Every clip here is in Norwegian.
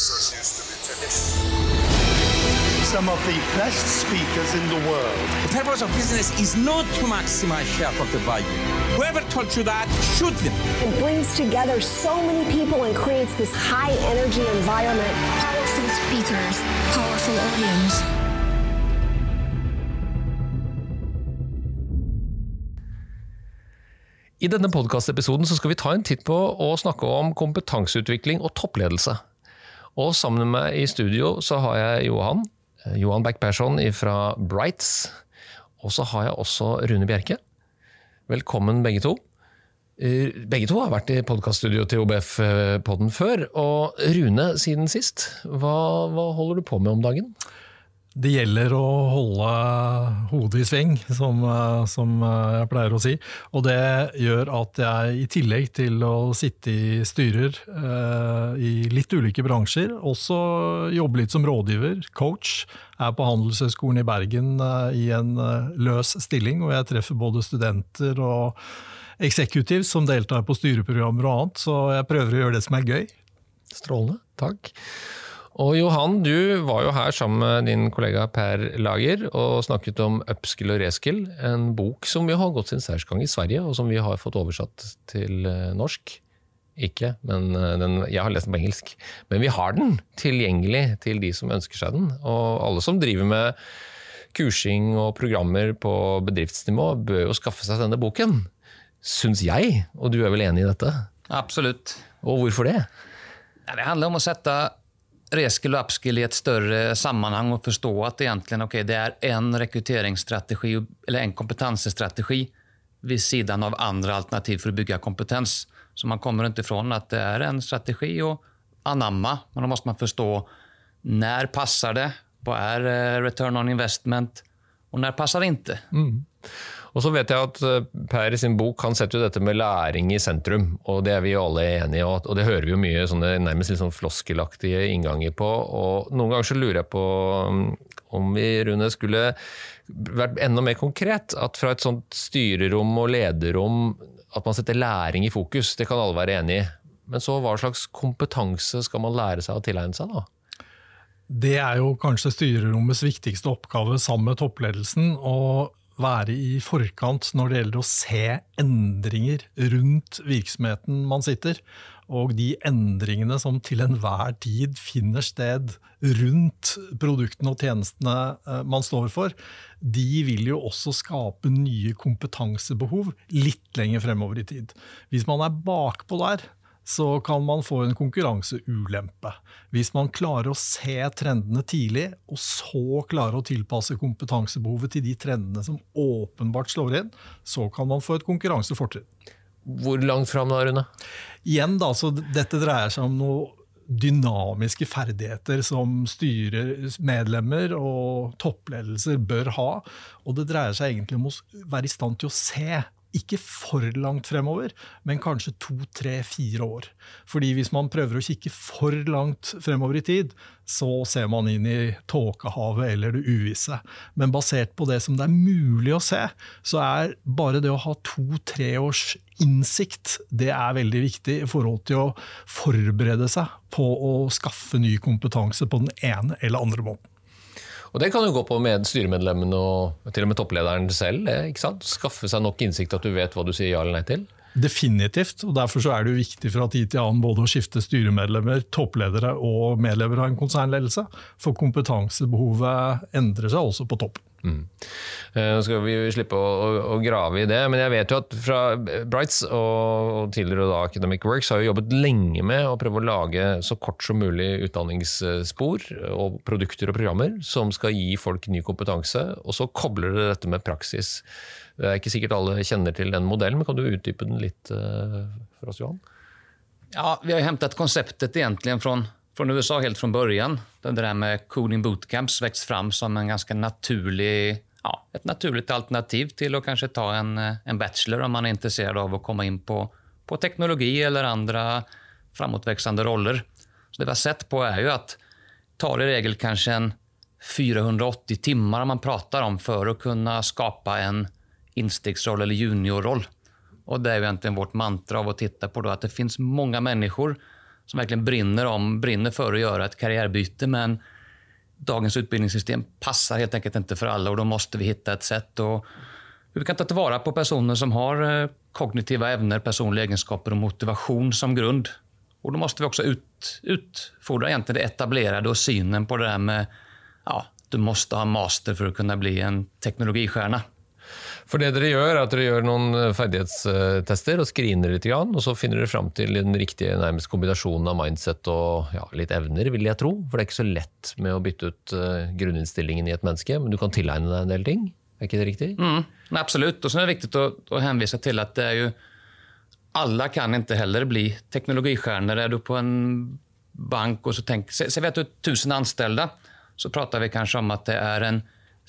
professors used to be traditional. Some of the best speakers in the world. The purpose of business is not to maximize shareholder value. Whoever told you that, shoot them. It brings together so many people and creates this high energy environment. Powerful speakers, powerful audience. I denne podkastepisoden skal vi ta en titt på og snakke om kompetanseutvikling og toppledelse. Og sammen med meg i studio så har jeg Johan, eh, Johan Beck-Persson fra Brights. Og så har jeg også Rune Bjerke. Velkommen begge to. Eh, begge to har vært i podkaststudioet til OBF-podden før. Og Rune, siden sist, hva, hva holder du på med om dagen? Det gjelder å holde hodet i sving, som, eh, som, jeg pleier å si. Og det gjør at jeg i tillegg til å sitte i styrer eh, i litt ulike bransjer, også jobber litt som rådgiver, coach. Er på Handelshøyskolen i Bergen eh, i en eh, løs stilling, og jeg treffer både studenter og eksekutiv som deltar på styreprogrammer og annet, så jeg prøver å gjøre det som er gøy. Strålende, takk. Og Johan, du var jo her sammen med din kollega Per Lager og snakket om upskill og reskill, en bok som vi har gått sin særsgang i Sverige, og som vi har fått oversatt til eh, norsk. Ikke, men eh, den, jeg har lest den på engelsk. Men vi har den tilgjengelig til de som ønsker seg den. Og alle som driver med kursing og programmer på bedriftsnivå, bør jo skaffe seg denne boken. Syns jeg, og du er vel enig i dette? Absolutt. Og hvorfor det? Det handler om å sette reskill og upskill i et større sammanhang og forstå at egentligen, okay, det er en rekrutteringsstrategi eller en kompetensstrategi ved siden av andre alternativ for å bygge kompetens. Så man kommer ikke fra at det er en strategi å anamma, men da må man forstå når passer det, hva er eh, return on investment, og når passer det ikke. Mm. Og så vet jeg at eh, Per i sin bok han setter jo dette med læring i sentrum, og det er vi alle enige i. Og det hører vi jo mye sånne nærmest litt sånn floskelaktige innganger på. Og noen ganger så lurer jeg på mm, om vi, Rune, skulle vært enda mer konkret. At fra et sånt styrerom og lederrom at man setter læring i fokus, det kan alle være enig i. Men så hva slags kompetanse skal man lære seg å tilegne seg, da? Det er jo kanskje styrerommets viktigste oppgave sammen med toppledelsen. og være i forkant når det gjelder å se endringer rundt virksomheten man sitter. Og de endringene som til enhver tid finner sted rundt produktene og tjenestene eh, man står for, de vil jo også skape nye kompetansebehov litt lenger fremover i tid. Hvis man er bakpå der, så kan man få en konkurranseulempe. Hvis man klarer å se trendene tidlig, og så klarer å tilpasse kompetansebehovet til de trendene som åpenbart slår inn, så kan man få et konkurransefortrinn. Hvor langt fram da, Rune? Igjen da, så Dette dreier seg om noe dynamiske ferdigheter som styrer medlemmer og toppledelser bør ha. Og det dreier seg egentlig om å være i stand til å se ikke for langt fremover, men kanskje to, tre, fire år. Fordi hvis man prøver å kikke for langt fremover i tid, så ser man inn i tåkehavet eller det uvisse. Men basert på det som det er mulig å se, så er bare det å ha to-tre års innsikt det er veldig viktig i forhold til å forberede seg på å skaffe ny kompetanse på den ene eller andre måten. Og Det kan jo gå på med styremedlemmene og til og med topplederen selv. ikke sant? Skaffe seg nok innsikt at du vet hva du sier ja eller nei til. Definitivt, og derfor er det jo viktig fra tid til annen både å skifte styremedlemmer, toppledere og medlemmer av en konsernledelse. For kompetansebehovet endrer seg også på toppen. Mm. Eh, nå skal vi slippe å, å, å, grave i det, men jeg vet jo at fra Brights og, tidligere da Academic Works har jo jobbet lenge med å prøve å lage så kort som mulig utdanningsspor og produkter og programmer som skal gi folk ny kompetanse, og så kobler det dette med praksis. Det er ikke sikkert alle kjenner til den modellen, men kan du utdype den litt uh, for oss, Johan? Ja, Vi har hentet konseptet egentlig fra från USA helt från början. Det där med coding bootcamps växt fram som en ganska naturlig, ja, ett naturligt alternativ till att kanske ta en, en bachelor om man är intresserad av att komma in på, på teknologi eller andra framåtväxande roller. Så det vi har sett på är ju att tar i regel kanske en 480 timmar man pratar om för att kunna skapa en instegsroll eller juniorroll. Och det är egentligen vårt mantra av att titta på då att det finns många människor som verkligen brinner, om, brinner för att göra ett karriärbyte men dagens utbildningssystem passar helt enkelt inte för alla och då måste vi hitta ett sätt. Och vi kan ta tillvara på personer som har eh, kognitiva evner, personliga egenskaper och motivation som grund. Och då måste vi också ut, utfordra egentligen det etablerade och synen på det där med ja, du måste ha master för att kunna bli en teknologistjärna. For det dere gjør, er at dere gjør noen eh, ferdighetstester og screener litt, og så finner dere fram til den riktige nærmest kombinasjonen av mindset og ja, litt evner, vil jeg tro. For det er ikke så lett med å bytte ut uh, grunninnstillingen i et menneske, men du kan tilegne deg en del ting. Er ikke det riktig? Mm, absolutt. Og så er det viktig å, å henvise til at det er jo Alle kan ikke heller bli teknologistjerner. Er du på en bank og så tenker Se, vi at du har 1000 ansatte, så prater vi kanskje om at det er en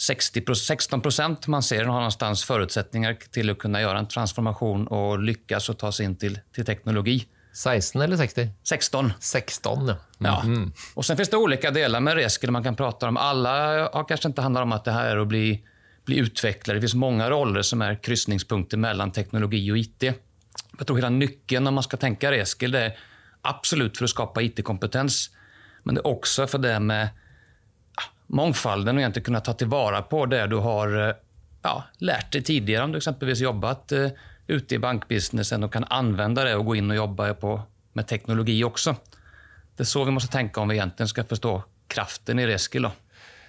60%, 16 procent man ser har någonstans förutsättningar till att kunna göra en transformation och lyckas och ta sig in till, till teknologi. 16 eller 60? 16. 16, ja. ja. Mm. Och Sen finns det olika delar med Reskill man kan prata om. Alla har kanske inte handlar om att det här är att bli, bli utvecklare. Det finns många roller som är kryssningspunkter mellan teknologi och IT. Jag tror hela nyckeln om man ska tänka Reskill, det är absolut för att skapa IT-kompetens. Men det är också för det med mångfalden och egentligen kunna ta tillvara på det du har eh, ja, lärt dig tidigare. Om du exempelvis jobbat eh, ute i bankbusinessen och kan använda det och gå in och jobba på, med teknologi också. Det är så vi måste tänka om vi egentligen ska förstå kraften i Reskill.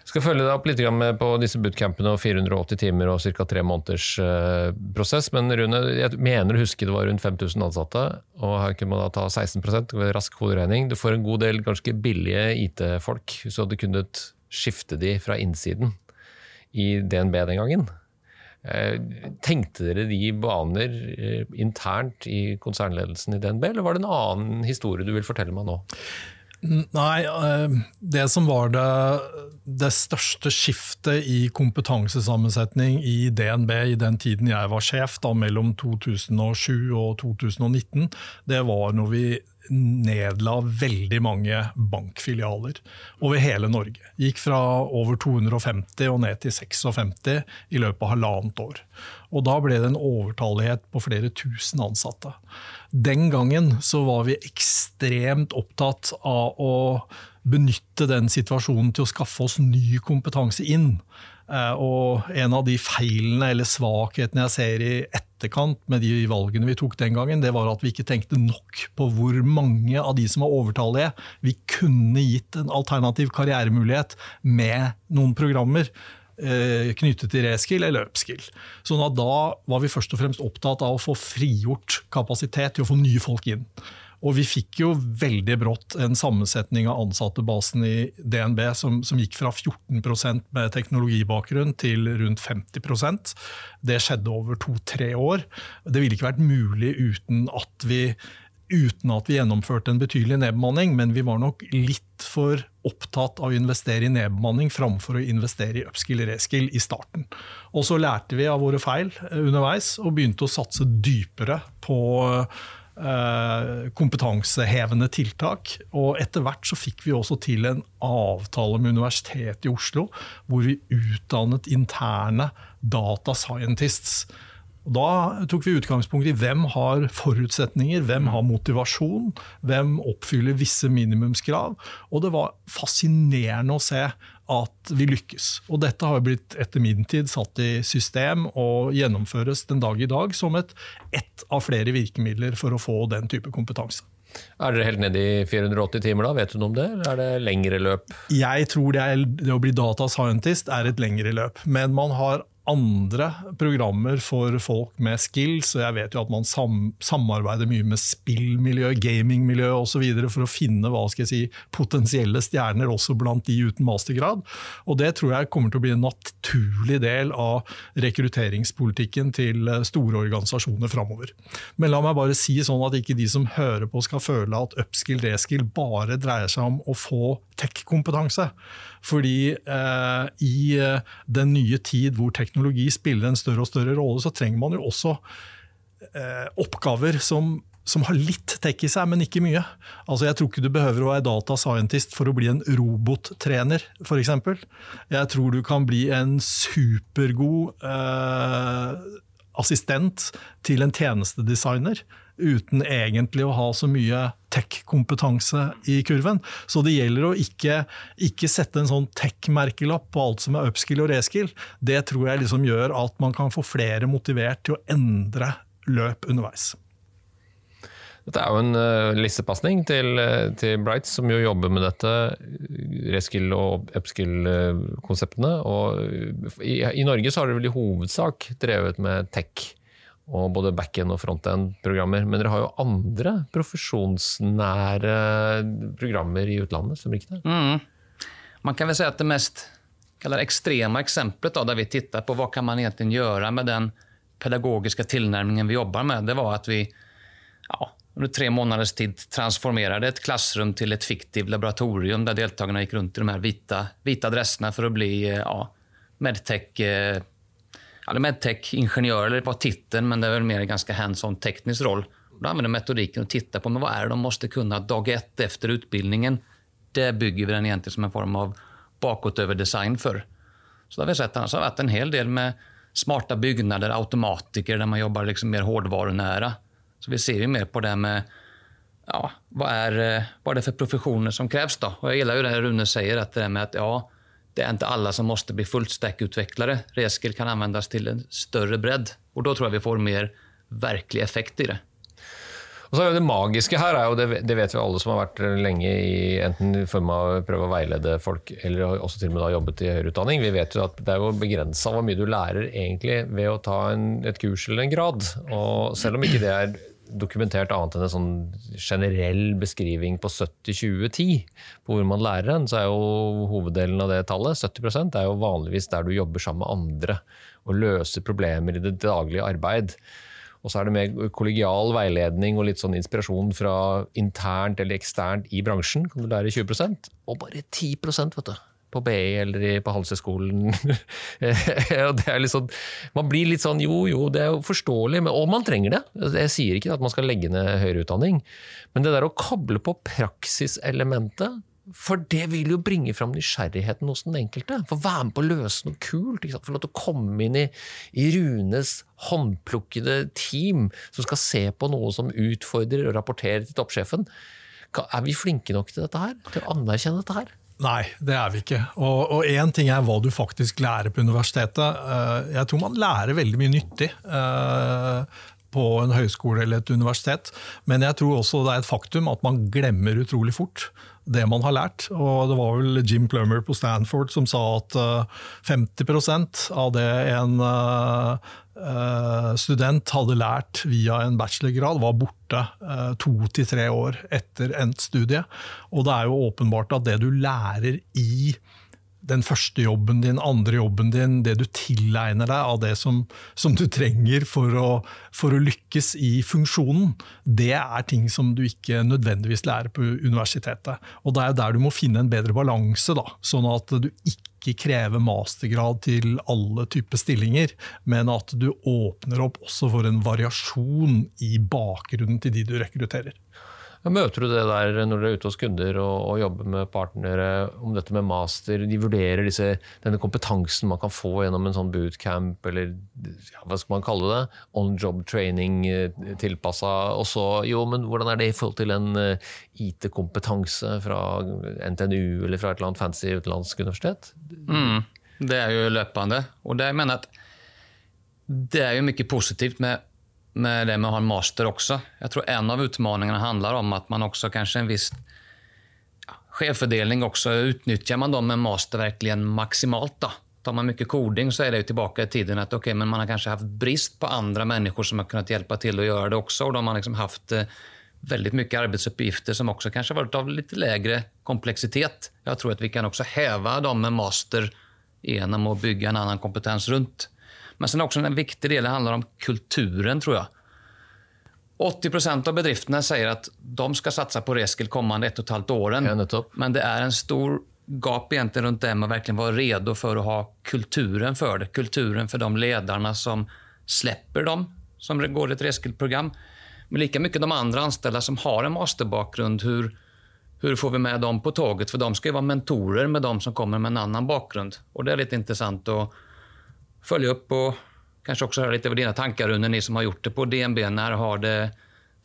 skal følge deg opp litt på disse bootcampene og 480 timer og ca. tre måneders uh, prosess. Men Rune, jeg mener å huske det var rundt 5000 ansatte, og her kunne man da ta 16% ved rask hoderegning. Du får en god del ganske billige IT-folk, Hvis du hadde kunnet skifte de fra innsiden i DNB den gangen. Eh, tenkte dere de baner eh, internt i konsernledelsen i DNB, eller var det en annen historie du vil fortelle meg nå? Nei, eh, det som var det, det, største skiftet i kompetansesammensetning i DNB i den tiden jeg var sjef, da mellom 2007 og 2019, det var når vi nedla veldig mange bankfilialer over hele Norge. Gikk fra over 250 og ned til 56 i løpet av halvannet år. Og da ble det en overtallighet på flere tusen ansatte. Den gangen så var vi ekstremt opptatt av å benytte den situasjonen til å skaffe oss ny kompetanse inn. Eh, og en av de feilene eller svakhetene jeg ser i etterkant med de valgene vi tok den gangen, det var at vi ikke tenkte nok på hvor mange av de som var overtallige, vi kunne gitt en alternativ karrieremulighet med noen programmer eh, knyttet til reskill eller upskill. Sånn at da var vi først og fremst opptatt av å få frigjort kapasitet til å få nye folk inn. Og vi fikk jo veldig brått en sammensetning av ansattebasen i DNB som, som gikk fra 14% med teknologibakgrunn til rundt 50% Det skjedde over to-tre år. Det ville ikke vært mulig uten at vi uten at vi gjennomførte en betydelig nedbemanning, men vi var nok litt for opptatt av å investere i nedbemanning framfor å investere i upskill reskill i starten. Og så lærte vi av våre feil underveis og begynte å satse dypere på Eh, kompetansehevende tiltak. Og etter hvert så fikk vi også til en avtale med Universitetet i Oslo, hvor vi utdannet interne data scientists. Da tok vi utgangspunkt i hvem har forutsetninger, hvem har motivasjon, hvem oppfyller visse minimumskrav. Og det var fascinerende å se at vi lykkes. Og dette har blitt etter min tid satt i system og gjennomføres den dag i dag som et ett av flere virkemidler for å få den type kompetanse. Er dere helt nede i 480 timer da, vet du noe om det, eller er det lengre løp? Jeg tror det, er, det å bli data scientist er et lengre løp, men man har andre programmer for folk med skills. og Jeg vet jo at man sam samarbeider mye med spillmiljø, gamingmiljø osv. for å finne hva skal jeg si, potensielle stjerner også blant de uten mastergrad. Og Det tror jeg kommer til å bli en naturlig del av rekrutteringspolitikken til eh, store organisasjoner framover. Men la meg bare si sånn at ikke de som hører på skal føle at upskill, reskill bare dreier seg om å få tech-kompetanse. Fordi eh, i eh, den nye tid hvor teknologi spiller en større og større rolle, så trenger man jo også eh, oppgaver som som har litt tech i seg, men ikke mye. Altså, jeg tror ikke du behøver å være data scientist for å bli en robottrener, f.eks. Jeg tror du kan bli en supergod eh, assistent til en tjenestedesigner uten egentlig å ha så mye tech-kompetanse i kurven. Så det gjelder å ikke, ikke sette en sånn tech-merkelapp på alt som er upskill og reskill. Det tror jeg liksom gjør at man kan få flere motivert til å endre løp underveis. Dette er jo en uh, lissepasning til, uh, til Bright, som jo jobber med dette, reskill- og upskill-konseptene. Og i, i, Norge så har dere vel i hovedsak drevet med tech og både back-end og front-end-programmer. Men dere har jo andre profesjonsnære programmer i utlandet, som ikke det? Mm. Man kan vel si at det mest ekstreme eksempelet der vi tittet på hva kan man egentlig gjøre med den pedagogiske tilnærmingen vi jobber med, det var at vi ja, under tre måneders tid transformerte et klassrum til et fiktivt laboratorium der deltakerne gikk rundt i de her hvite, dressene for å bli ja, medtech eller medtech-ingeniør, eller var tittelen, men det er vel mer en ganske hands-on teknisk roll. Da använder metodiken og tittar på men hva er det de måste kunne dag ett efter utbildningen. Det bygger vi den egentlig som en form av bakåtöver design for. Så det har vi sett har vært en hel del med smarta byggnader, automatiker, der man jobber liksom mer hårdvarunæra. Så vi ser jo mer på det med ja, hva er, eh, hva er det for profesjoner som kreves. da? Og Jeg gillar jo det Rune sier, at det med at ja, det er ikke alle som måste bli fullstack-utvecklare. Reskill kan anvendes til en større bredd. Og da tror jeg vi får mer virkelig effekt i det. Og så er Det magiske her, er jo, det, det vet vi alle som har vært lenge i enten i form av å prøve å veilede folk, eller også til og med da jobbet i høyere utdanning. Vi vet jo at det er jo begrensa hvor mye du lærer egentlig ved å ta en, et kurs eller en grad. Og selv om ikke det er dokumentert annet enn en sånn generell beskriving på 70-20-10 på hvor man lærer en, så er jo hoveddelen av det tallet, 70% er jo vanligvis der du jobber sammen med andre og løser problemer i det daglige arbeid. Og så er det mer kollegial veiledning og litt sånn inspirasjon fra internt eller eksternt i bransjen. Kan du lære 20% og bare 10% vet du på BI eller på Handelshøyskolen. liksom, man blir litt sånn jo, jo, det er jo forståelig, og man trenger det. Jeg sier ikke at man skal legge ned høyere utdanning, men det der å koble på praksiselementet for det vil jo bringe fram nysgjerrigheten hos den enkelte. For være med på å løse noe kult. Få lov til å komme inn i, i, Runes håndplukkede team som skal se på noe som utfordrer og rapporterer til toppsjefen. Er vi flinke nok til dette her? Til å anerkjenne dette her? Nei, det er vi ikke. Og én ting er hva du faktisk lærer på universitetet. Eh, jeg tror man lærer veldig mye nyttig eh, på en høyskole eller et universitet. Men jeg tror også det er et faktum at man glemmer utrolig fort det man har lært. Og det var vel Jim Plummer på Stanford som sa at 50 eh, av det en Eh, student hadde lært via en bachelorgrad, var borte eh, to til tre år etter endt studie. Og det er jo åpenbart at det du lærer i den første jobben din, andre jobben din, det du tilegner deg av det som, som du trenger for å, for å, lykkes i funksjonen, det er ting som du ikke nødvendigvis lærer på universitetet. Og det er der du må finne en bedre balanse, da, sånn at du ikke krever mastergrad til alle typer stillinger, men at du åpner opp også for en variasjon i bakgrunnen til de du rekrutterer. Møter du det der når dere er ute hos kunder og, og jobber med partnere om dette med master? De vurderer disse, denne kompetansen man kan få gjennom en sånn bootcamp, eller ja, hva skal man kalle det? On job training eh, tilpassa. Og så, jo, men hvordan er det i forhold til en uh, IT-kompetanse fra NTNU eller fra et eller annet fancy utenlandsk universitet? Mm, det er jo løpende. Og det, jeg mener at det er jo mye positivt med med det med å ha en master også. Jeg tror en av utfordringene handler om at man også kanskje en viss skjevfordeling også utnyttjar man dem med master verkligen maximalt. da. Tar man mye koding så er det jo tilbake i tiden at okay, men man har kanskje hatt brist på andre mennesker som har kunnet hjelpe til å gjøre det også. og de har liksom haft eh, veldig mye arbeidsoppgifter som også kanskje har vært av litt lavere kompleksitet. Jeg tror at vi kan også heve dem med master gjennom å bygge en annen kompetens rundt. Men sen också en viktig del handler om kulturen, tror jeg. 80% av bedriftene sier at de skal satse på reskill kommende ett og et halvt åren. Ja, men det er en stor gap egentlig rundt det med virkelig være redo for å ha kulturen for det. Kulturen for de lederne som slipper dem som går et reskillprogram. Men like mye de andre ansatte som har en masterbakgrunn. hur får vi med dem på toget? For de skal jo være mentorer med de som kommer med en annen bakgrunn. Og det er litt interessant å følge opp og kanskje også høre litt over dine tanker, under ni som har gjort det på DNB. Når har det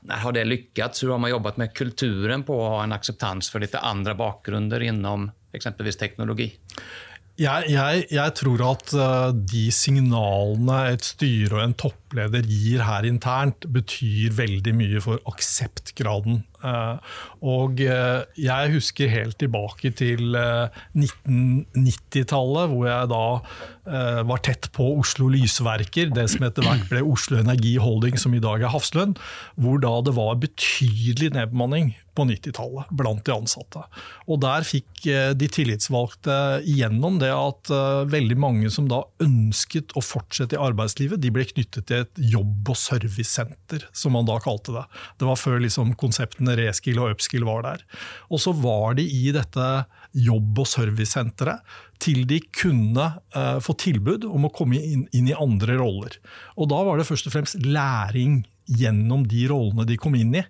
har det lyckats? Hur har man jobbat med kulturen på å ha en akseptans for litt andre bakgrunder innom eksempelvis teknologi? Jeg, jeg, jeg, tror at uh, de signalene et styre og en toppleder gir her internt, betyr veldig mye for akseptgraden. Uh, og uh, jeg husker helt tilbake til 1990-tallet, hvor jeg da var tett på Oslo Lysverker, det som etter hvert ble Oslo Energi Holding, som i dag er Hafslund, hvor da det var betydelig nedbemanning på 90-tallet blant de ansatte. Og Der fikk eh, de tillitsvalgte igjennom det at eh, veldig mange som da ønsket å fortsette i arbeidslivet, de ble knyttet til et jobb- og servicesenter, som man da kalte det. Det var før liksom konseptene reskill og upskill var der. Og så var de i dette jobb- og servicesenteret til de kunne uh, få tilbud om å komme inn, inn, i andre roller. Og Da var det først og fremst læring gjennom de rollene de kom inn i.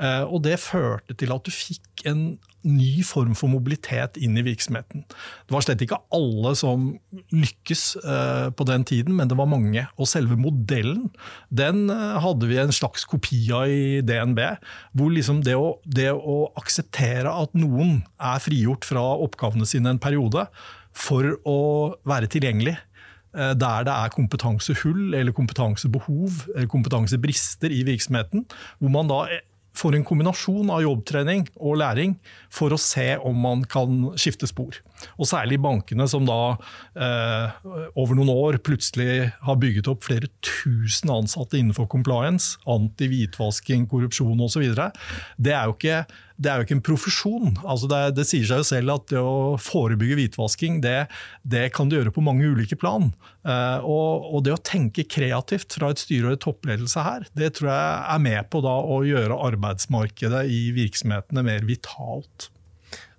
Uh, og Det førte til at du fikk en ny form for mobilitet inn i virksomheten. Det var slett ikke alle som lykkes uh, på den tiden, men det var mange. Og selve modellen den hadde vi en slags kopi av i DNB. Hvor liksom det å, det å akseptere at noen er frigjort fra oppgavene sine en periode, for å være tilgjengelig eh, der det er kompetansehull eller kompetansebehov eller kompetansebrister i virksomheten, hvor man da får en kombinasjon av jobbtrening og læring for å se om man kan skifte spor. Og særlig bankene som da eh, over noen år plutselig har bygget opp flere tusen ansatte innenfor compliance, anti-hvitvasking, korrupsjon osv. Det er det er jo ikke en profesjon. Altså det, det, sier seg jo selv at det å forebygge hvitvasking, det, det kan du gjøre på mange ulike plan. Uh, og, og, det å tenke kreativt fra et styre og et toppledelse her, det tror jeg er med på da å gjøre arbeidsmarkedet i virksomhetene mer vitalt.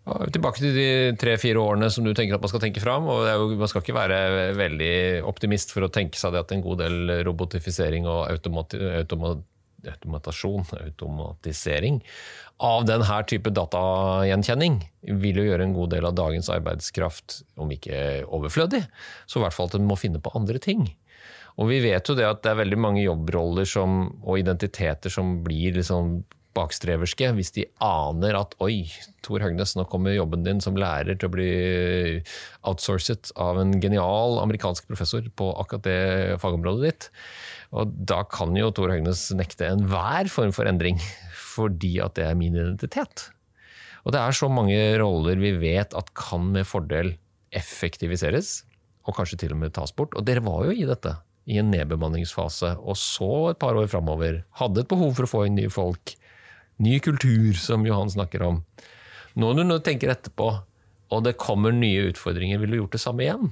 Tilbake til de tre-fire årene som du tenker at man skal tenke fram. og jo, Man skal ikke være veldig optimist for å tenke seg at en god del robotifisering og automati automat, automatasjon, automatisering av denne type datagjenkjenning vil jo gjøre en god del av dagens arbeidskraft, om ikke overflødig, så i hvert fall at en må finne på andre ting. Og vi vet jo det at det er veldig mange jobbroller som, og identiteter som blir liksom bakstreverske hvis de aner at oi, Tor Høgnes, nå kommer jobben din som lærer til å bli outsourcet av en genial amerikansk professor på akkurat det fagområdet ditt. Og da kan jo Tor Høgnes nekte enhver form for endring, fordi at det er min identitet. Og det er så mange roller vi vet at kan med fordel effektiviseres, og kanskje til og med tas bort. Og dere var jo i dette, i en nedbemanningsfase, og så et par år framover. Hadde et behov for å få inn nye folk. Ny kultur, som Johan snakker om. Nå når du tenker etterpå, og det kommer nye utfordringer, ville du gjort det samme igjen?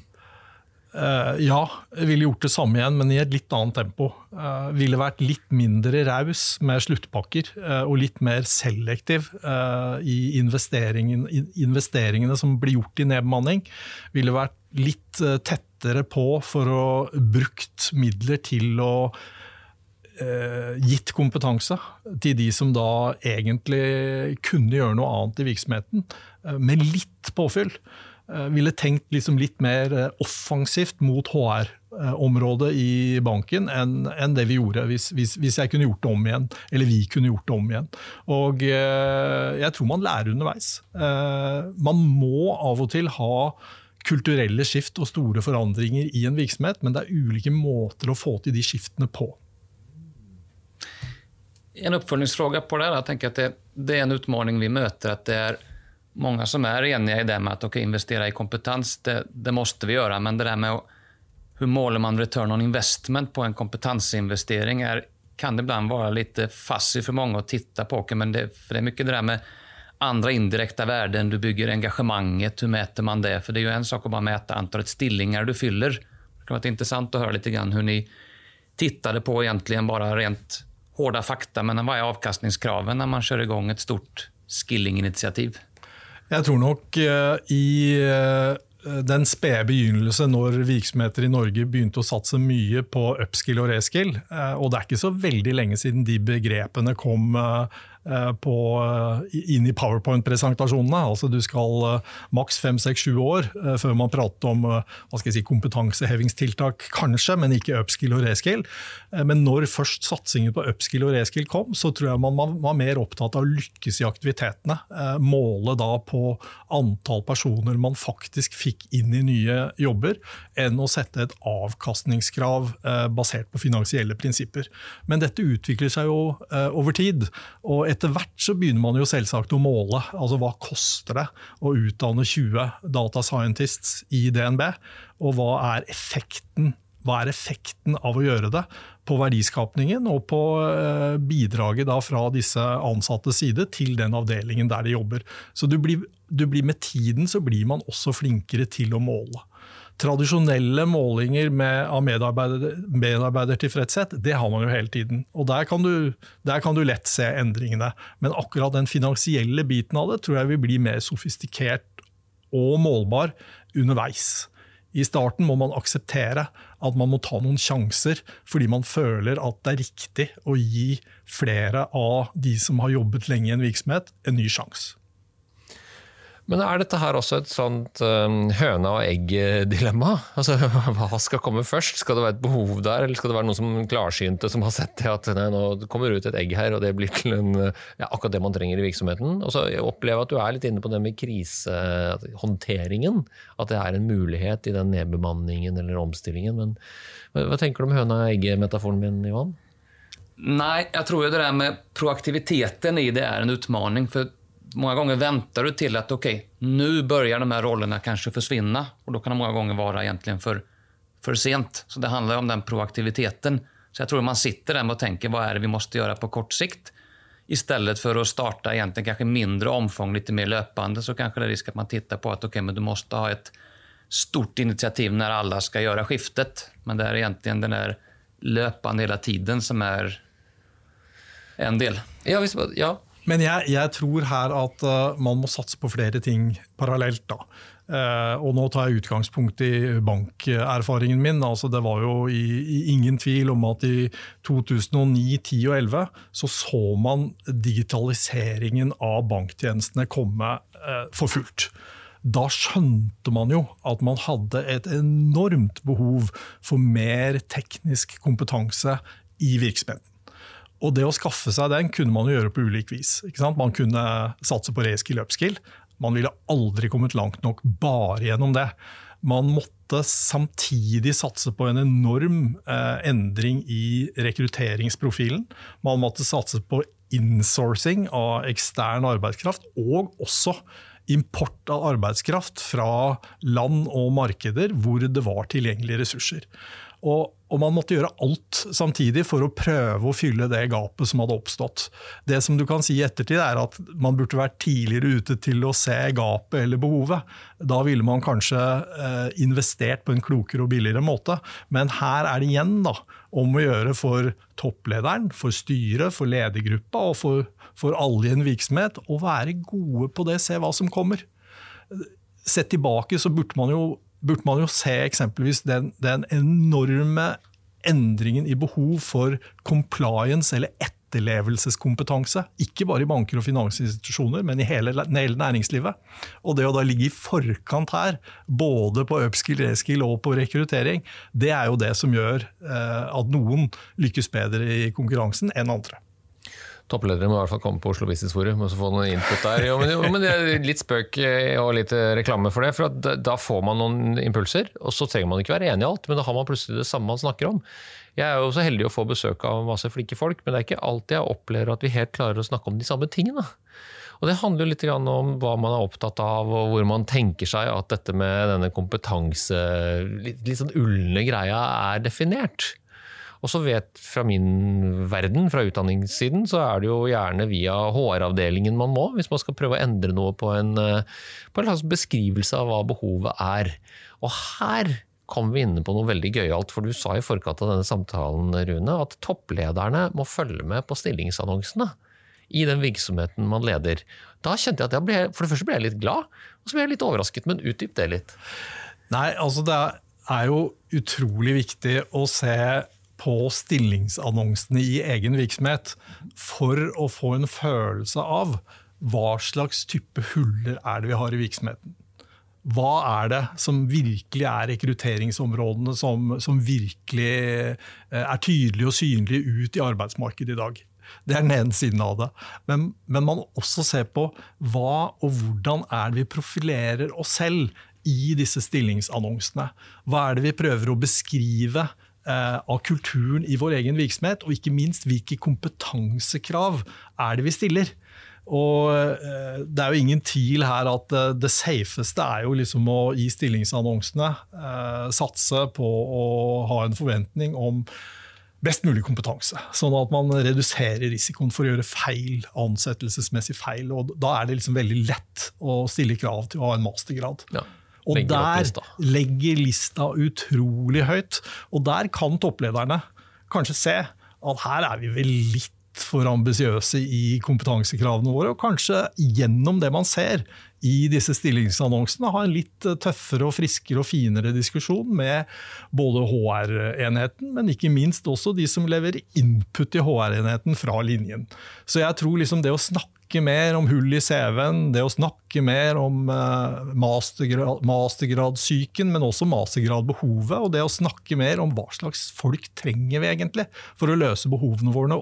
Uh, ja, jeg ville gjort det samme igjen, men i et litt annet tempo. Uh, ville vært litt mindre raus med sluttpakker uh, og litt mer selektiv i investeringen, investeringene som blir gjort i nedbemanning. Ville vært litt tettere på for å brukt midler til å gitt kompetanse til de som da egentlig kunne gjøre noe annet i virksomheten, med litt påfyll. Eh, ville tenkt liksom litt mer eh, offensivt mot HR-området i banken enn, det vi gjorde, hvis, hvis, hvis, jeg kunne gjort det om igjen. Eller vi kunne gjort det om igjen. Og eh, jeg tror man lærer underveis. Man må av og til ha kulturelle skift og store forandringer i en virksomhet, men det er ulike måter å få til de skiftene på. En oppfølgingsspørsmål på det. Jeg tenker at det, det er en utfordring vi møter. at det er många som är eniga i det med att okay, investera i kompetens, det, det, måste vi göra. Men det där med hur måler man return on investment på en kompetensinvestering är, kan det ibland vara lite fassig för många att titta på. Men det, för det är mycket det där med andra indirekta värden, du bygger engagemanget, hur mäter man det? För det är ju en sak att bara mäta antalet stillingar du fyller. Det kan vara intressant att höra lite grann hur ni tittade på egentligen bara rent hårda fakta, men vad är avkastningskraven när man kör igång ett stort skillinginitiativ? Jeg tror nok eh, i eh, den spede begynnelse når virksomheter i Norge begynte å satse mye på upskill og reskill. Eh, og det er ikke så veldig lenge siden de begrepene kom på, eh, inn i PowerPoint-presentasjonene. Altså Du skal eh, maks fem, seks, sju år eh, før man prater om eh, hva skal jeg si, kompetansehevingstiltak, kanskje, men ikke upskill og reskill. Eh, Men når først satsingen på upskill og reskill kom, så tror jeg man var mer opptatt av å lykkes i aktivitetene. Eh, Måle da på antall personer man faktisk fikk inn i nye jobber, enn å sette et avkastningskrav eh, basert på finansielle prinsipper. Men dette utvikler seg jo eh, over tid, og etter hvert så begynner man jo selvsagt å måle. Altså hva koster det å utdanne 20 data scientists i DNB, og hva er effekten hva er effekten av å gjøre det på verdiskapningen og på eh, bidraget fra disse ansattes side til den avdelingen der de jobber. Så du blir, du blir med tiden så blir man også flinkere til å måle. Tradisjonelle målinger med, av medarbeider, medarbeidertilfredshet, det har man jo hele tiden. Og der kan, du, der kan du lett se endringene. Men akkurat den finansielle biten av det tror jeg vil bli mer sofistikert og målbar underveis. I starten må man akseptere at man må ta noen sjanser, fordi man føler at det er riktig å gi flere av de som har jobbet lenge i en virksomhet, en ny sjanse. Men er dette her også et sånt um, høna og egg-dilemma? Altså, Hva skal komme først? Skal det være et behov der, eller skal det være noen som klarsynte som har sett det at nei, nå kommer ut et egg her, og det blir til en, ja, akkurat det man trenger i virksomheten? Og så opplever jeg at du er litt inne på det med krisehåndteringen. At det er en mulighet i den nedbemanningen eller omstillingen. Men hva tenker du om høna og egg-metaforen min, Ivan? Nei, jeg tror jo det der med proaktiviteten i det er en utmaning. För många gånger väntar du till att okej, okay, nu börjar de här rollerna kanske försvinna. Och då kan det många gånger vara egentligen för, för sent. Så det handlar om den proaktiviteten. Så jag tror man sitter där och tänker vad är det vi måste göra på kort sikt? Istället för att starta egentligen kanske mindre omfång, lite mer löpande, så kanske det är risk att man tittar på att okay, men du måste ha ett stort initiativ när alla ska göra skiftet. Men det är egentligen den där löpande hela tiden som är en del. Ja, visst, ja. Men jeg, jeg, tror her at uh, man må satse på flere ting parallelt. da. Uh, og nå tar jeg utgangspunkt i bankerfaringen min. altså Det var jo i, i ingen tvil om at i 2009, 10 og 11 så så man digitaliseringen av banktjenestene komme uh, for fullt. Da skjønte man jo at man hadde et enormt behov for mer teknisk kompetanse i virksomheten. Og det å skaffe seg den kunne man jo gjøre på ulik vis. Man kunne satse på reskill upskill. Man ville aldri kommet langt nok bare gjennom det. Man måtte samtidig satse på en enorm eh, endring i rekrutteringsprofilen. Man måtte satse på insourcing av ekstern arbeidskraft, og også import av arbeidskraft fra land og markeder hvor det var tilgjengelige ressurser. Og, og, man måtte gjøre alt samtidig for å prøve å fylle det gapet som hadde oppstått. Det som du kan si i ettertid, er at man burde vært tidligere ute til å se gapet eller behovet. Da ville man kanskje eh, investert på en klokere og billigere måte. Men her er det igjen da, om å gjøre for topplederen, for styret, for ledergruppa og for, for alle i en virksomhet å være gode på det, se hva som kommer. Sett tilbake så burde man jo burde man jo se eksempelvis den, den enorme endringen i behov for compliance eller etterlevelseskompetanse. Ikke bare i banker og finansinstitusjoner, men i hele, hele næringslivet. Og det å da ligge i forkant her, både på upskill, reskill og på rekruttering, det er jo det som gjør eh, at noen lykkes bedre i konkurransen enn andre toppledere må i hvert fall komme på Oslo Business Forum og få noen input der. Jo, men, jo, men det er litt spøk eh, og litt eh, reklame for det. for Da får man noen impulser, og så trenger man ikke være enig i alt, men da har man plutselig det samme man snakker om. Jeg er jo så heldig å få besøk av masse flinke folk, men det er ikke alltid jeg opplever at vi helt klarer å snakke om de samme tingene. Og Det handler jo litt om hva man er opptatt av, og hvor man tenker seg at dette med denne kompetanse, litt sånn ulne greia, er definert. Og så vet fra min verden, fra utdanningssiden, så er det jo gjerne via HR-avdelingen man må, hvis man skal prøve å endre noe på en, eh, på en beskrivelse av hva behovet er. Og her kom vi inne på noe veldig gøyalt, for du sa i forkant av denne samtalen, Rune, at topplederne må følge med på stillingsannonsene i den virksomheten man leder. Da kjente jeg at jeg ble, For det første ble jeg litt glad, og så ble jeg litt overrasket, men utdyp det litt. Nei, altså det er jo utrolig viktig å se på stillingsannonsene i egen virksomhet for å få en følelse av hva slags type huller er det vi har i virksomheten. Hva er det som virkelig er rekrutteringsområdene som, som virkelig eh, er tydelige og synlige ut i arbeidsmarkedet i dag? Det er den ene siden av det. Men, men man også ser på hva og hvordan er det vi profilerer oss selv i disse stillingsannonsene. Hva er det vi prøver å beskrive av kulturen i vår egen virksomhet, og ikke minst hvilke kompetansekrav er det vi stiller. Og eh, Det er jo ingen tvil her at eh, det safeste er jo liksom å i stillingsannonsene eh, satse på å ha en forventning om best mulig kompetanse. Sånn at man reduserer risikoen for å gjøre feil, ansettelsesmessig feil. og Da er det liksom veldig lett å stille krav til å ha en mastergrad. Ja. Og der legger lista utrolig høyt. Og der kan topplederne kanskje se at her er vi vel litt for ambisiøse i kompetansekravene våre, og kanskje gjennom det man ser i disse stillingsannonsene, ha en litt tøffere og friskere og finere diskusjon med både HR-enheten, men ikke minst også de som leverer input i HR-enheten fra linjen. Så jeg tror liksom det å snakke mer om hull i CV-en, det å snakke mer om eh, mastergrad, mastergradssyken, men også mastergradbehovet, og det å snakke mer om hva slags folk trenger vi egentlig for å løse behovene våre,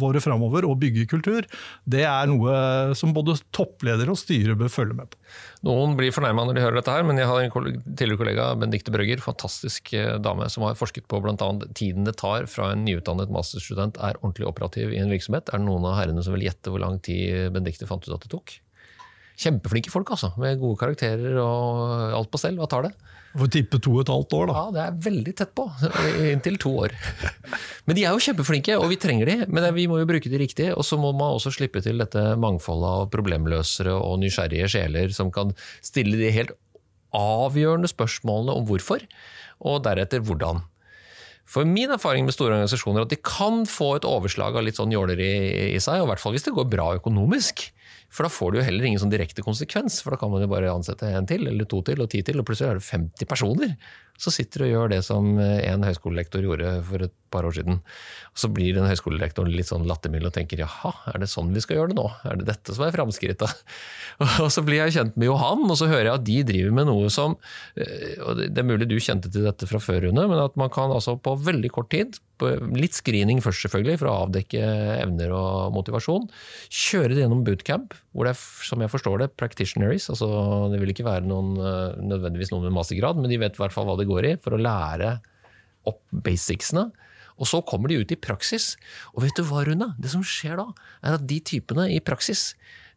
våre framover og bygge kultur, det er noe som både toppledere og styre bør følge med på. Noen blir fornærma når de hører dette, her, men jeg har en tidligere kollega, Benedicte Brøgger, fantastisk eh, dame, som har forsket på bl.a. tiden det tar fra en nyutdannet masterstudent er ordentlig operativ i en virksomhet. Er det noen av herrene som vil gjette hvor lang tid Benedicte fant ut at det tok? Kjempeflinke folk, altså. Med gode karakterer og alt på stell. Hva tar det? Får tippe to og et halvt år, da. Ja, det er veldig tett på. Inntil to år. Men de er jo kjempeflinke, og vi trenger de. Men vi må jo bruke de riktig. Og så må man også slippe til dette mangfoldet av problemløsere og nysgjerrige sjeler som kan stille de helt avgjørende spørsmålene om hvorfor, og deretter hvordan. For min erfaring med store organisasjoner er at de kan få et overslag av litt sånn jåleri i seg, og i hvert fall hvis det går bra økonomisk. For da får du jo heller ingen sånn direkte konsekvens, for da kan man jo bare ansette en til, eller to til, og ti til, og plutselig er det 50 personer som sitter du og gjør det som en høyskolelektor gjorde for et par år siden. Og så blir den høyskolelektoren litt sånn lattermild og tenker jaha, er det sånn vi skal gjøre det nå? Er det dette som er framskrittet? Og så blir jeg kjent med Johan, og så hører jeg at de driver med noe som eh, og Det er mulig du kjente til dette fra før, Rune, men at man kan altså på veldig kort tid, litt screening først selvfølgelig, for å avdekke evner og motivasjon, kjøre det gjennom bootcamp, hvor det er, som jeg forstår det, practitionaries. altså Det vil ikke være noen, eh, nødvendigvis noen med mastergrad, men de vet i hvert fall hva det går i, for å lære opp basicsene. Og så kommer de ut i praksis. Og vet du hva, Rune? Det som skjer da, er at de typene i praksis,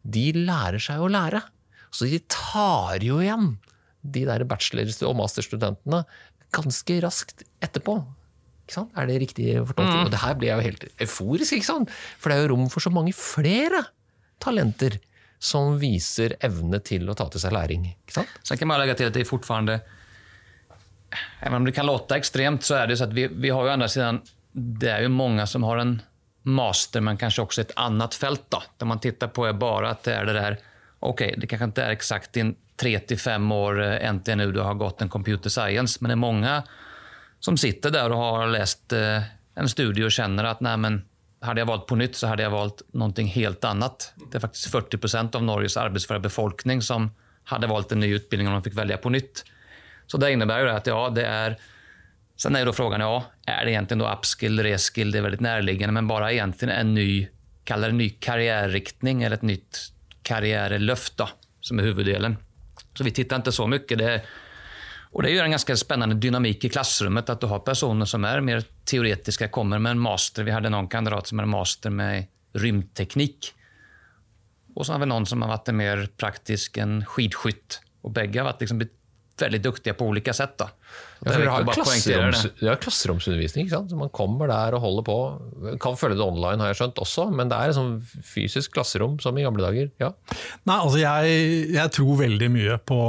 de lærer seg å lære. Så de tar jo igjen de der bachelor- og masterstudentene ganske raskt etterpå. Ikke sant? Er det riktig fortolket? Og det her blir jeg jo helt euforisk, ikke sant? For det er jo rom for så mange flere talenter som viser evne til å ta til seg læring. Ikke sant? Så kan man legge til at det er fortfarande, Selv om det kan låta ekstremt, så er det så at vi, vi har jo å siden det er jo mange som har en master, men kanskje også et annet felt. da, Der man tittar på er bare at det er det der okej, det kanskje ikke er exakt din tre til fem år eh, NTNU du har gått en computer science, men det er mange som sitter der og har läst eh, en studie og kjenner at nej, men hade jag valt på nytt så hade jag valt någonting helt annat. Det är faktiskt 40 procent av Norges arbetsföra befolkning som hade valt en ny utbildning om de fick välja på nytt. Så det innebär ju att ja, det är... Sen är ju då frågan, ja, är det egentligen då upskill, reskill? Det är väldigt närliggande, men bara egentligen en ny, kallar det ny karriärriktning eller ett nytt karriärlöft då, som är huvuddelen. Så vi tittar inte så mycket. Det, och det gjør en ganska spännande dynamik i klassrummet att du har personer som är mer teoretiska, kommer med en master. Vi hadde noen kandidat som hadde master med rymdteknik. Og så har vi noen som har vært mer praktisk, en skidskytt. Og begge har vært liksom veldig dyktige på olika sett. Då. Ja, for dere har klasseroms, klasseromsundervisning. ikke sant? Så Man kommer der og holder på. Kan følge det online, har jeg skjønt også, men det er et sånn fysisk klasserom som i gamle dager. ja. Nei, altså jeg, jeg tror veldig mye på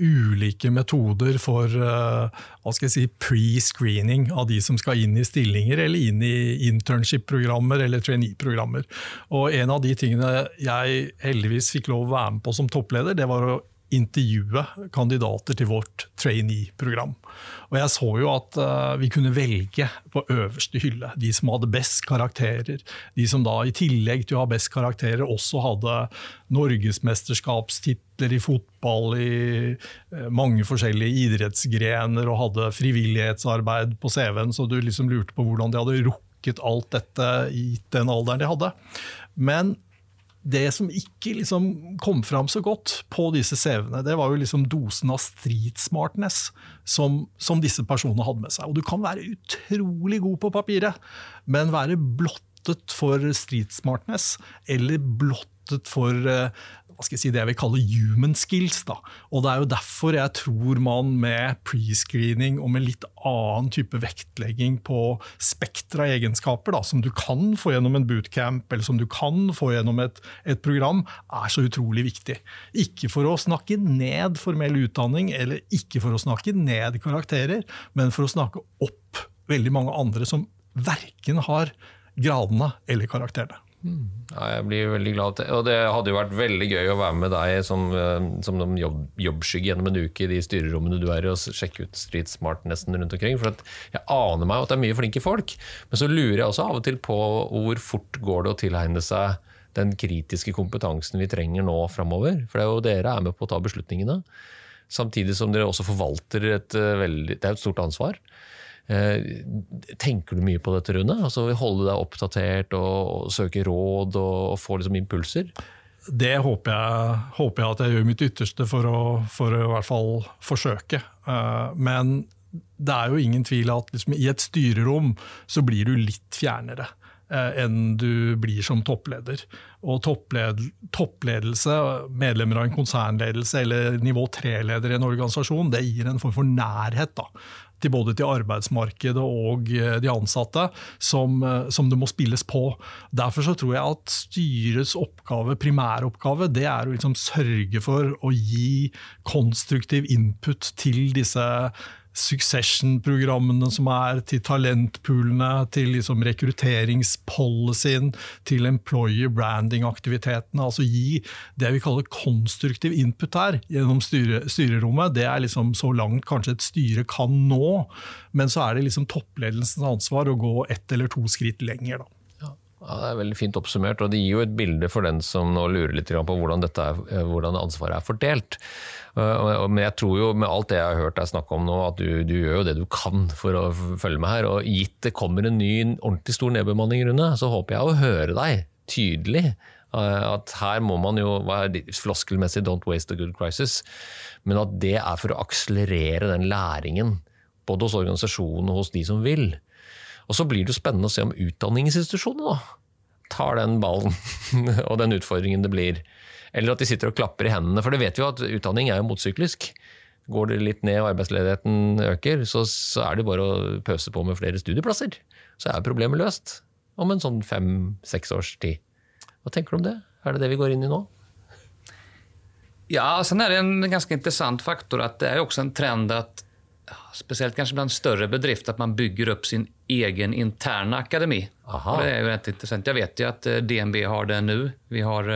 ulike metoder for eh, hva skal jeg si, pre-screening av de som skal inn i stillinger eller inn i internship-programmer eller trainee-programmer. Og En av de tingene jeg heldigvis fikk lov å være med på som toppleder, det var å intervjue kandidater til vårt trainee-program. Og jeg så jo at uh, vi kunne velge på øverste hylle de som hadde best karakterer. De som da i tillegg til å ha best karakterer også hadde norgesmesterskapstitler i fotball i uh, mange forskjellige idrettsgrener og hadde frivillighetsarbeid på CV-en, så du liksom lurte på hvordan de hadde rukket alt dette i den alderen de hadde. Men det som ikke liksom kom fram så godt på disse CV-ene, det var jo liksom dosen av street smartness som, som, disse personene hadde med seg. Og du kan være utrolig god på papiret, men være blottet for street smartness eller blottet for uh, hva skal jeg si, det jeg vil kalle human skills. Da. Og Det er jo derfor jeg tror man med prescreening og med litt annen type vektlegging på spekter av egenskaper, da, som du kan få gjennom en bootcamp eller som du kan få gjennom et, et program, er så utrolig viktig. Ikke for å snakke ned formell utdanning eller ikke for å snakke ned karakterer, men for å snakke opp veldig mange andre som verken har gradene eller karakterene. Ja, jeg blir veldig glad. Og det hadde jo vært veldig gøy å være med deg som, eh, som jobb, jobbskygge gjennom en uke i de styrerommene du er i, og sjekke ut Street Smart nesten rundt omkring. For jeg aner meg at det er mye flinke folk, men så lurer jeg også av og til på hvor fort går det å tilegne seg den kritiske kompetansen vi trenger nå framover. For det er jo dere er med på å ta beslutningene. Samtidig som dere også forvalter et, eh, veldig, det er et stort ansvar. Eh, tenker du mye på dette, Rune? Altså Holde deg oppdatert og, søke råd og, få liksom impulser? Det håper jeg, håper jeg, at jeg gjør mitt ytterste for å, for å i hvert fall forsøke. Eh, men det er jo ingen tvil at liksom, i et styrerom så blir du litt fjernere eh, enn du blir som toppleder. Og toppled, toppledelse, medlemmer av en konsernledelse eller nivå tre-leder i en organisasjon, det gir en form for nærhet. da til både til arbeidsmarkedet og eh, de ansatte, som, eh, som, det må spilles på. Derfor så tror jeg at styrets oppgave, primæroppgave det er å liksom sørge for å gi konstruktiv input til disse succession-programmene som er, til talentpoolene, til liksom rekrutteringspolicyen, til employer branding-aktivitetene. Altså gi det vi kaller konstruktiv input her gjennom styre, styrerommet. Det er liksom så langt kanskje et styre kan nå, men så er det liksom toppledelsens ansvar å gå ett eller to skritt lenger. da. Ja, Det er veldig fint oppsummert, og det gir jo et bilde for den som nå lurer litt på hvordan, er, eh, hvordan ansvaret er fordelt. Men jeg tror jo med alt det jeg har hørt deg snakke om nå, at du, du, gjør jo det du kan for å følge med her. Og gitt det kommer en ny ordentlig stor nedbemanning, Rune, så håper jeg å høre deg tydelig. Eh, at her må man jo være floskelmessig 'don't waste a good crisis', men at det er for å akselerere den læringen. Både hos organisasjonen og hos de som vil. Og så blir det jo spennende å se om utdanningsinstitusjonene da, tar den ballen og den utfordringen det blir. Eller at de sitter og klapper i hendene. For det vet vi jo at utdanning er jo motsyklisk. Går det litt ned og arbeidsledigheten øker, så, så er det bare å pøse på med flere studieplasser. Så er problemet løst om en sånn fem-seks års tid. Hva tenker du om det? Er det det vi går inn i nå? Ja, sen er det en ganske interessant faktor at det er jo også en trend at spesielt kanskje blant større bedrifter, at man bygger opp sin egen intern akademi. Det er jo rett interessant. Jeg vet jo at eh, DNB har det nå. Vi har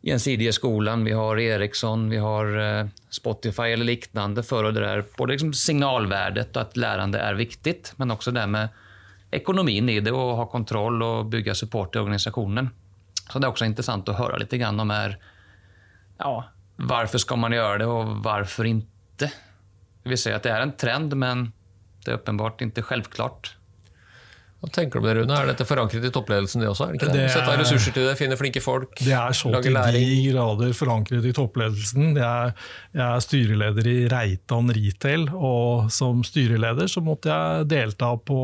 Gjensidige-skolen, vi har Ericsson, vi har uh, Spotify eller liknande for det der, både liksom signalvärdet og at lærende er viktig, men også det med ekonomin i det og ha kontroll og bygge support i organisasjonen. Så det er også interessant å høre litt om her, ja, hvorfor skal man gjøre det og hvorfor ikke? Vi ser at det er en trend, men det er åpenbart ikke selvklart. Hva tenker du om det, Rune? Er dette forankret i toppledelsen, det også? Er det ikke det? det Sette av ressurser til det, finne flinke folk, Det er så til de grader forankret i toppledelsen. Jeg er, jeg er, styreleder i Reitan Retail, og som styreleder så måtte jeg delta på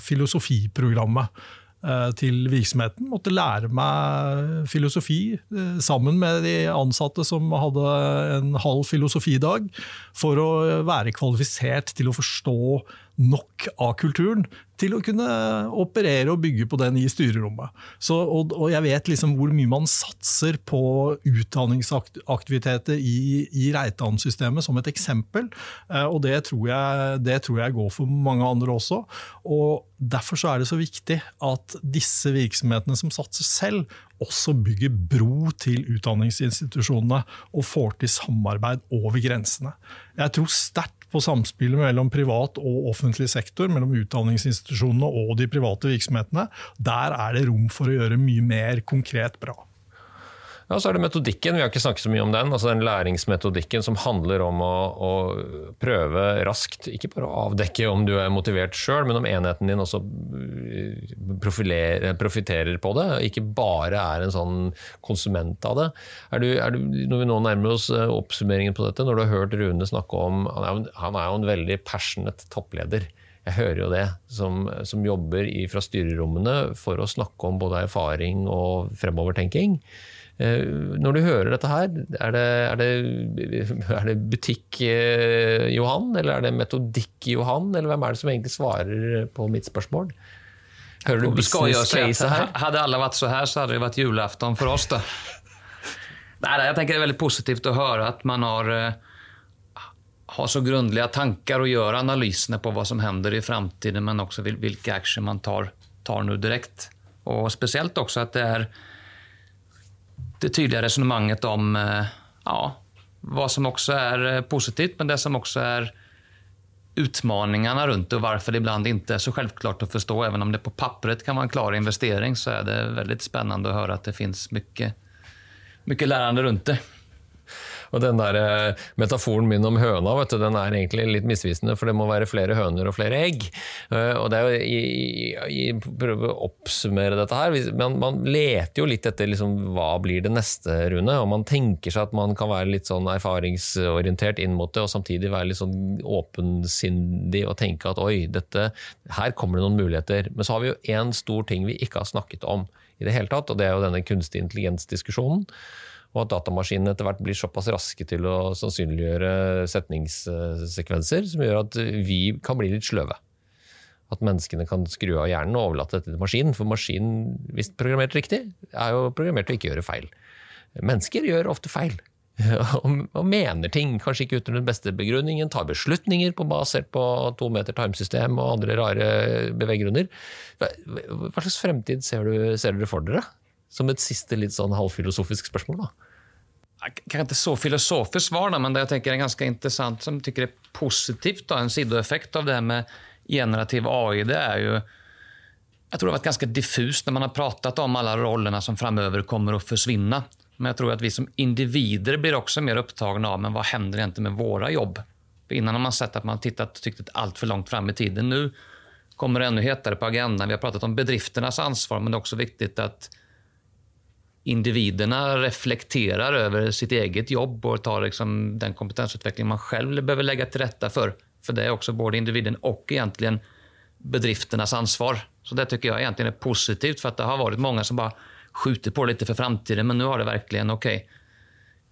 filosofiprogrammet Eh, til virksomheten. Måtte lære meg filosofi eh, sammen med de ansatte som hadde en halv filosofidag, for å være kvalifisert til å forstå nok av kulturen til å kunne operere og bygge på den i styrerommet. Så, og, og, jeg vet liksom hvor mye man satser på utdanningsaktiviteter i, i Reitan-systemet, som et eksempel. Eh, og det tror, jeg, det tror, jeg, går for mange andre også. Og Derfor er det så viktig at disse virksomhetene som satser selv, også bygger bro til utdanningsinstitusjonene og får til samarbeid over grensene. Jeg tror sterkt på samspillet mellom privat og offentlig sektor, mellom utdanningsinstitusjonene og de private virksomhetene. Der er det rom for å gjøre mye mer konkret bra. Ja, Så er det metodikken, vi har ikke snakket så mye om den. altså Den læringsmetodikken som handler om å, å prøve raskt, ikke bare å avdekke om du er motivert sjøl, men om enheten din også profitterer på det. Ikke bare er en sånn konsument av det. Er du, er du, når vi nå nærmer oss eh, oppsummeringen på dette, når du har hørt Rune snakke om Han er jo, han er jo en veldig passionate toppleder. Jeg hører jo det, som, som jobber i, fra styrerommene for å snakke om både erfaring og fremovertenking. Eh, når du hører dette her, er det, er det, er det butikk-Johan, eller er det metodikk-Johan, eller hvem er det som egentlig svarer på mitt spørsmål? Hører du business-case her? Hadde alle vært så her, så hadde det vært julaften for oss. da. Nei, jeg tenker Det er veldig positivt å høre at man har, eh, har så grundige tanker og gjør analysene på hva som hender i framtiden, men også hvilke aksjer man tar, tar nå direkte. Og spesielt også at det er det tydelige resonnementet om eh, ja, hva som også er eh, positivt, men det som også er utmaningarna rundt det och varför det ibland inte är så självklart att förstå. Även om det på pappret kan vara en klar investering så är det väldigt spännande att höra att det finns mycket, mycket lärande runt det. Og den der eh, metaforen min om høna vet du, den er egentlig litt misvisende, for det må være flere høner og flere egg. Eh, og det er jo, i, prøve å oppsummere dette her, man, man leter jo litt etter liksom, hva blir det neste, Rune. Og man tenker seg at man kan være litt sånn erfaringsorientert inn mot det, og samtidig være litt sånn åpensindig og tenke at oi, dette, her kommer det noen muligheter. Men så har vi jo én stor ting vi ikke har snakket om i det hele tatt, og det er jo denne kunstig intelligens-diskusjonen og at datamaskinene etter hvert blir såpass raske til å sannsynliggjøre setningssekvenser som gjør at vi kan bli litt sløve. At menneskene kan skru av hjernen og overlate dette til maskinen. For maskinen, hvis programmert riktig, er jo programmert til å ikke gjøre feil. Mennesker gjør ofte feil. Og, mener ting, kanskje ikke uten den beste begrunningen, tar beslutninger på, basert på to meter timesystem og andre rare beveggrunner. Hva, slags fremtid ser, du, ser dere for dere? Som et siste litt sånn halvfilosofisk spørsmål. da. Kanskje ikke så filosofisk svar, men det jeg tenker er ganske interessant, som jeg er positivt, da, en sidoeffekt av det her med generativ AI, det er jo jeg tror det har vært ganske diffust når man har pratet om alle rollene som framover kommer å forsvinne. Men jeg tror at vi som individer blir også mer opptatt av men hva hender egentlig med våre jobb. For Innan har man sett at man har tittat och tyckt altfor langt fram i tiden. Nå kommer det enda hetere på agendan. Vi har pratet om bedrifternas ansvar, men det er også viktig at individerna reflekterer over sitt eget jobb og tar liksom den kompetensutveckling man selv behöver legge til rätta for. For det er også både individen og egentlig bedrifternas ansvar. Så det tycker jeg egentlig er positivt, for det har vært mange som bare skjuter på litt for framtiden, men nå har det verkligen, okej, okay,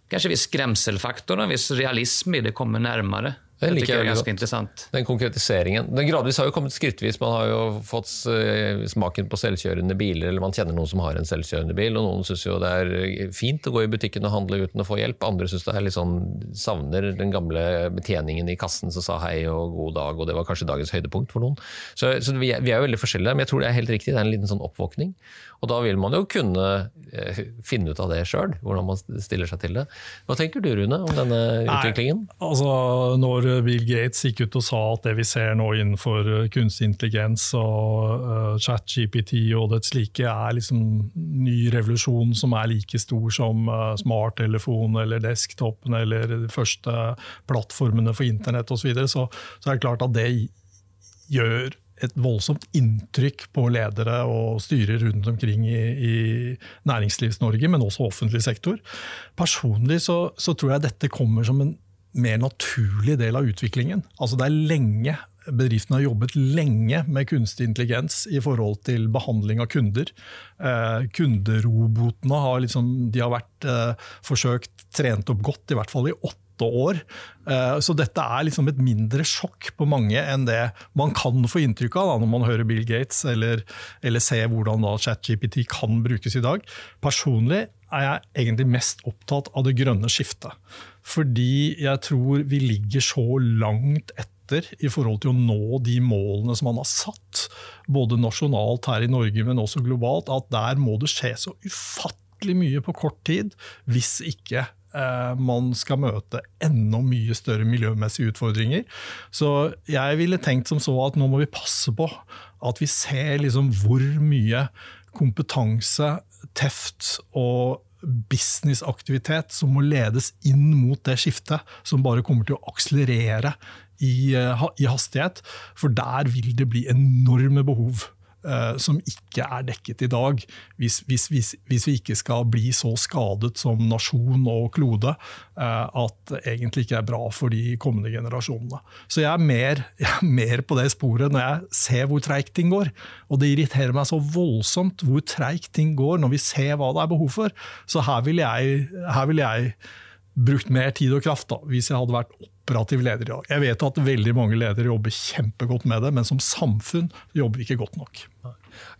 Kanskje viss skremselfaktor, en viss realism i det kommer nærmere. Det liker jeg ganske interessant. Den konkretiseringen. Den gradvis har jo kommet skrittvis. Man har jo fått eh, smaken på selvkjørende biler, eller man kjenner noen som har en selvkjørende bil. og Noen syns jo det er fint å gå i butikken og handle uten å få hjelp. Andre syns det er litt sånn, savner den gamle betjeningen i kassen som sa hei og god dag, og det var kanskje dagens høydepunkt for noen. Så, så vi, er, vi, er, jo veldig forskjellige, men jeg tror det er helt riktig. Det er en liten sånn oppvåkning. Og da vil man jo kunne eh, finne ut av det sjøl, hvordan man stiller seg til det. Hva tenker du Rune om denne utviklingen? Nei, altså når Bill Gates gikk ut og sa at det vi ser nå innenfor eh, kunstig intelligens og uh, chat-GPT og det slike er liksom ny revolusjon som er like stor som uh, smarttelefon eller desktopen eller de første plattformene for internett osv., så, videre, så så er det klart at det gjør et voldsomt inntrykk på ledere og styrer rundt omkring i, i Næringslivs-Norge, men også offentlig sektor. Personlig så, så, tror jeg dette kommer som en mer naturlig del av utviklingen. Altså det er lenge Bedriftene har jobbet lenge med kunstig intelligens i forhold til behandling av kunder. Eh, kunderobotene har, liksom, har vært eh, forsøkt trent opp godt, i hvert fall i åtte åtte år. Eh, så dette er liksom et mindre sjokk på mange enn det man kan få inntrykk av da, når man hører Bill Gates eller, eller ser hvordan da ChatGPT kan brukes i dag. Personlig er jeg egentlig mest opptatt av det grønne skiftet. Fordi jeg tror vi ligger så langt etter i forhold til å nå de målene som man har satt, både nasjonalt her i Norge, men også globalt, at der må det skje så ufattelig mye på kort tid hvis ikke man skal møte enda mye større miljømessige utfordringer. Så jeg ville tenkt som så at nå må vi passe på at vi ser liksom hvor mye kompetanse, teft og businessaktivitet som må ledes inn mot det skiftet, som bare kommer til å akselerere i, eh, i hastighet. For der vil det bli enorme behov eh, som ikke er dekket i dag, hvis, hvis, hvis, hvis, vi ikke skal bli så skadet som nasjon og klode eh, at det egentlig ikke er bra for de kommende generasjonene. Så jeg er, mer, jeg er mer på det sporet når jeg ser hvor treigt ting går. Og det irriterer meg så voldsomt hvor treigt ting går når vi ser hva det er behov for. Så her vil jeg, her vil jeg brukt mer tid og kraft da, hvis jeg hadde vært operativ leder i dag. Jeg vet at veldig mange ledere jobber kjempegodt med det, men som samfunn jobber vi ikke godt nok.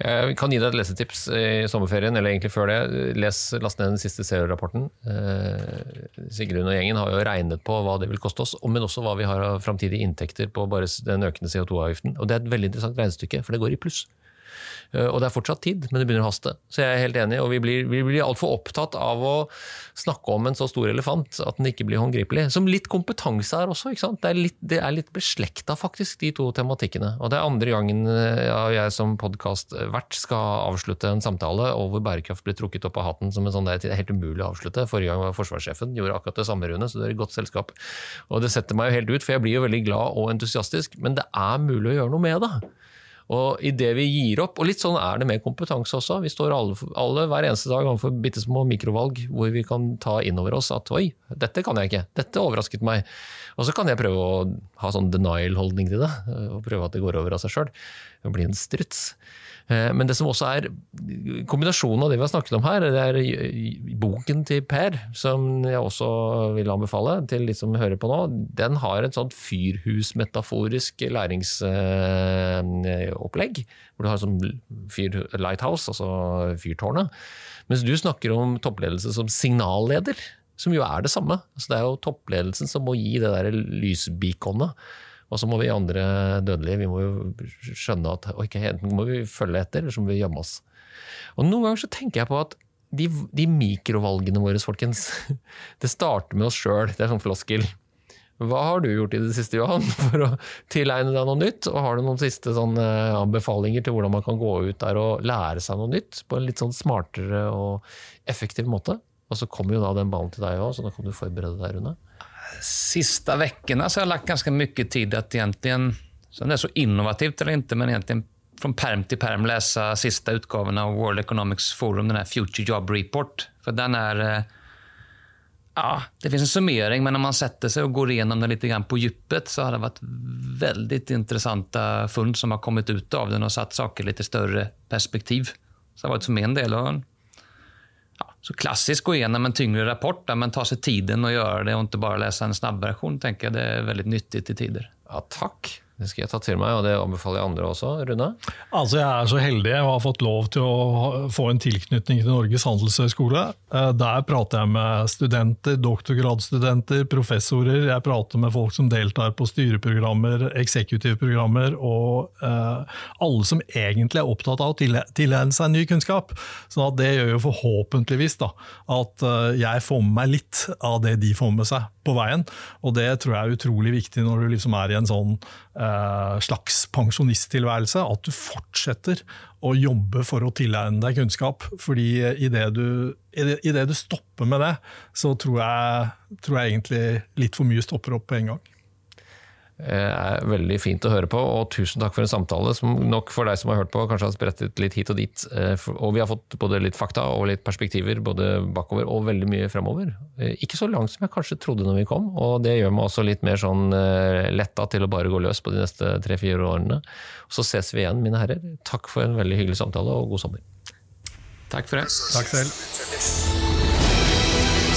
Jeg kan gi deg et lesetips i sommerferien, eller egentlig før det. Les, Last ned den siste Zero-rapporten. Eh, Sigrun og gjengen har jo regnet på hva det vil koste oss, men også hva vi har av framtidige inntekter på bare den økende CO2-avgiften. Og Det er et veldig interessant regnestykke, for det går i pluss. Eh, og det er fortsatt tid, men det begynner å haste. Så jeg er helt enig, og vi blir, vi blir altfor opptatt av å snakke om en så stor elefant at den ikke blir håndgripelig. Som litt kompetanse er også. ikke sant? Det er litt, det litt beslekta, faktisk, de to tematikkene. Og det er andre gangen eh, ja, jeg som podkastvert skal avslutte en samtale, og hvor bærekraft blir trukket opp av hatten som en sånn det er helt umulig å avslutte. Forrige gang var forsvarssjefen, gjorde akkurat det samme, Rune, så det er et godt selskap. Og det setter meg jo helt ut, for jeg blir jo veldig glad og entusiastisk, men det er mulig å gjøre noe med det. Og idet vi gir opp, og litt sånn er det med kompetanse også, vi står alle, alle hver eneste dag overfor bitte små mikrovalg hvor vi kan ta inn over oss at oi, dette kan jeg ikke, dette overrasket meg. Og så kan jeg prøve å ha sånn denial-holdning til det, og prøve at det går over av seg sjøl. Bli en struts. Eh, men det som også er kombinasjonen av det vi har snakket om her, det er boken til Per, som jeg også vil anbefale til de som hører på nå. Den har et sånt fyrhusmetaforisk læringsopplegg. Hvor du har sånn fyr, lighthouse, altså fyrtårnet. Mens du snakker om toppledelse som signalleder, som jo er det samme. Altså det er jo toppledelsen som må gi det der lysbeaconet og så må vi andre dødelige vi må jo skjønne at okay, enten må vi følge etter, eller så må vi gjemme oss. Og Noen ganger så tenker jeg på at de, de mikrovalgene våre, folkens, det starter med oss sjøl. Det er sånn floskel. Hva har du gjort i det siste, Johan, for å tilegne deg noe nytt? Og har du noen siste anbefalinger til hvordan man kan gå ut der og lære seg noe nytt på en litt sånn smartere og effektiv måte? Og så kommer jo da den ballen til deg òg, så da kan du forberede deg, Rune sista veckorna så har jag lagt ganska mycket tid att egentligen, om det är så innovativt eller inte, men egentligen från perm till perm läsa sista utgåvan av World Economics Forum, den här Future Job Report. För den är... Eh, ja, det finns en summering, men om man sätter sig och går igenom den grann på djupet så har det varit väldigt intressanta fund som har kommit ut av den och satt saker i lite större perspektiv. Så det har för mig en del av ja, så klassisk gå gjennom en tyngre rapport, men ta seg tiden å gjøre det og ikke bare lese en snabbversjon, tenker jeg det er veldig nyttig til tider. Ja, tack. Det skal jeg ta til meg, og det anbefaler jeg andre også. Rune? Altså, Jeg er så heldig og har fått lov til å få en tilknytning til Norges handelshøyskole. Eh, der prater jeg med studenter, doktorgradsstudenter, professorer. Jeg prater med folk som deltar på styreprogrammer, eksekutivprogrammer, og uh, alle som egentlig er opptatt av å tilegne seg ny kunnskap. Så det gjør jo forhåpentligvis da, at uh, jeg får med meg litt av det de får med seg på veien. Og det tror jeg er utrolig viktig når du liksom er i en sånn eh, slags pensjonisttilværelse, at du fortsetter å jobbe for å tilegne deg kunnskap. Fordi idet du, i det du stopper med det, så tror jeg, tror jeg egentlig litt for mye stopper opp på en gang. Eh, er veldig fint å høre på, og tusen takk for en samtale som nok for deg som har hørt på, kanskje har sprettet litt hit og dit. Eh, og vi har fått både litt fakta og litt perspektiver, både bakover og veldig mye fremover. Eh, ikke så langt som jeg kanskje trodde når vi kom, og det gjør meg også litt mer sånn letta til å bare gå løs på de neste tre-fire årene. Så ses vi igjen, mine herrer. Takk for en veldig hyggelig samtale, og god sommer. Takk for det. Takk selv.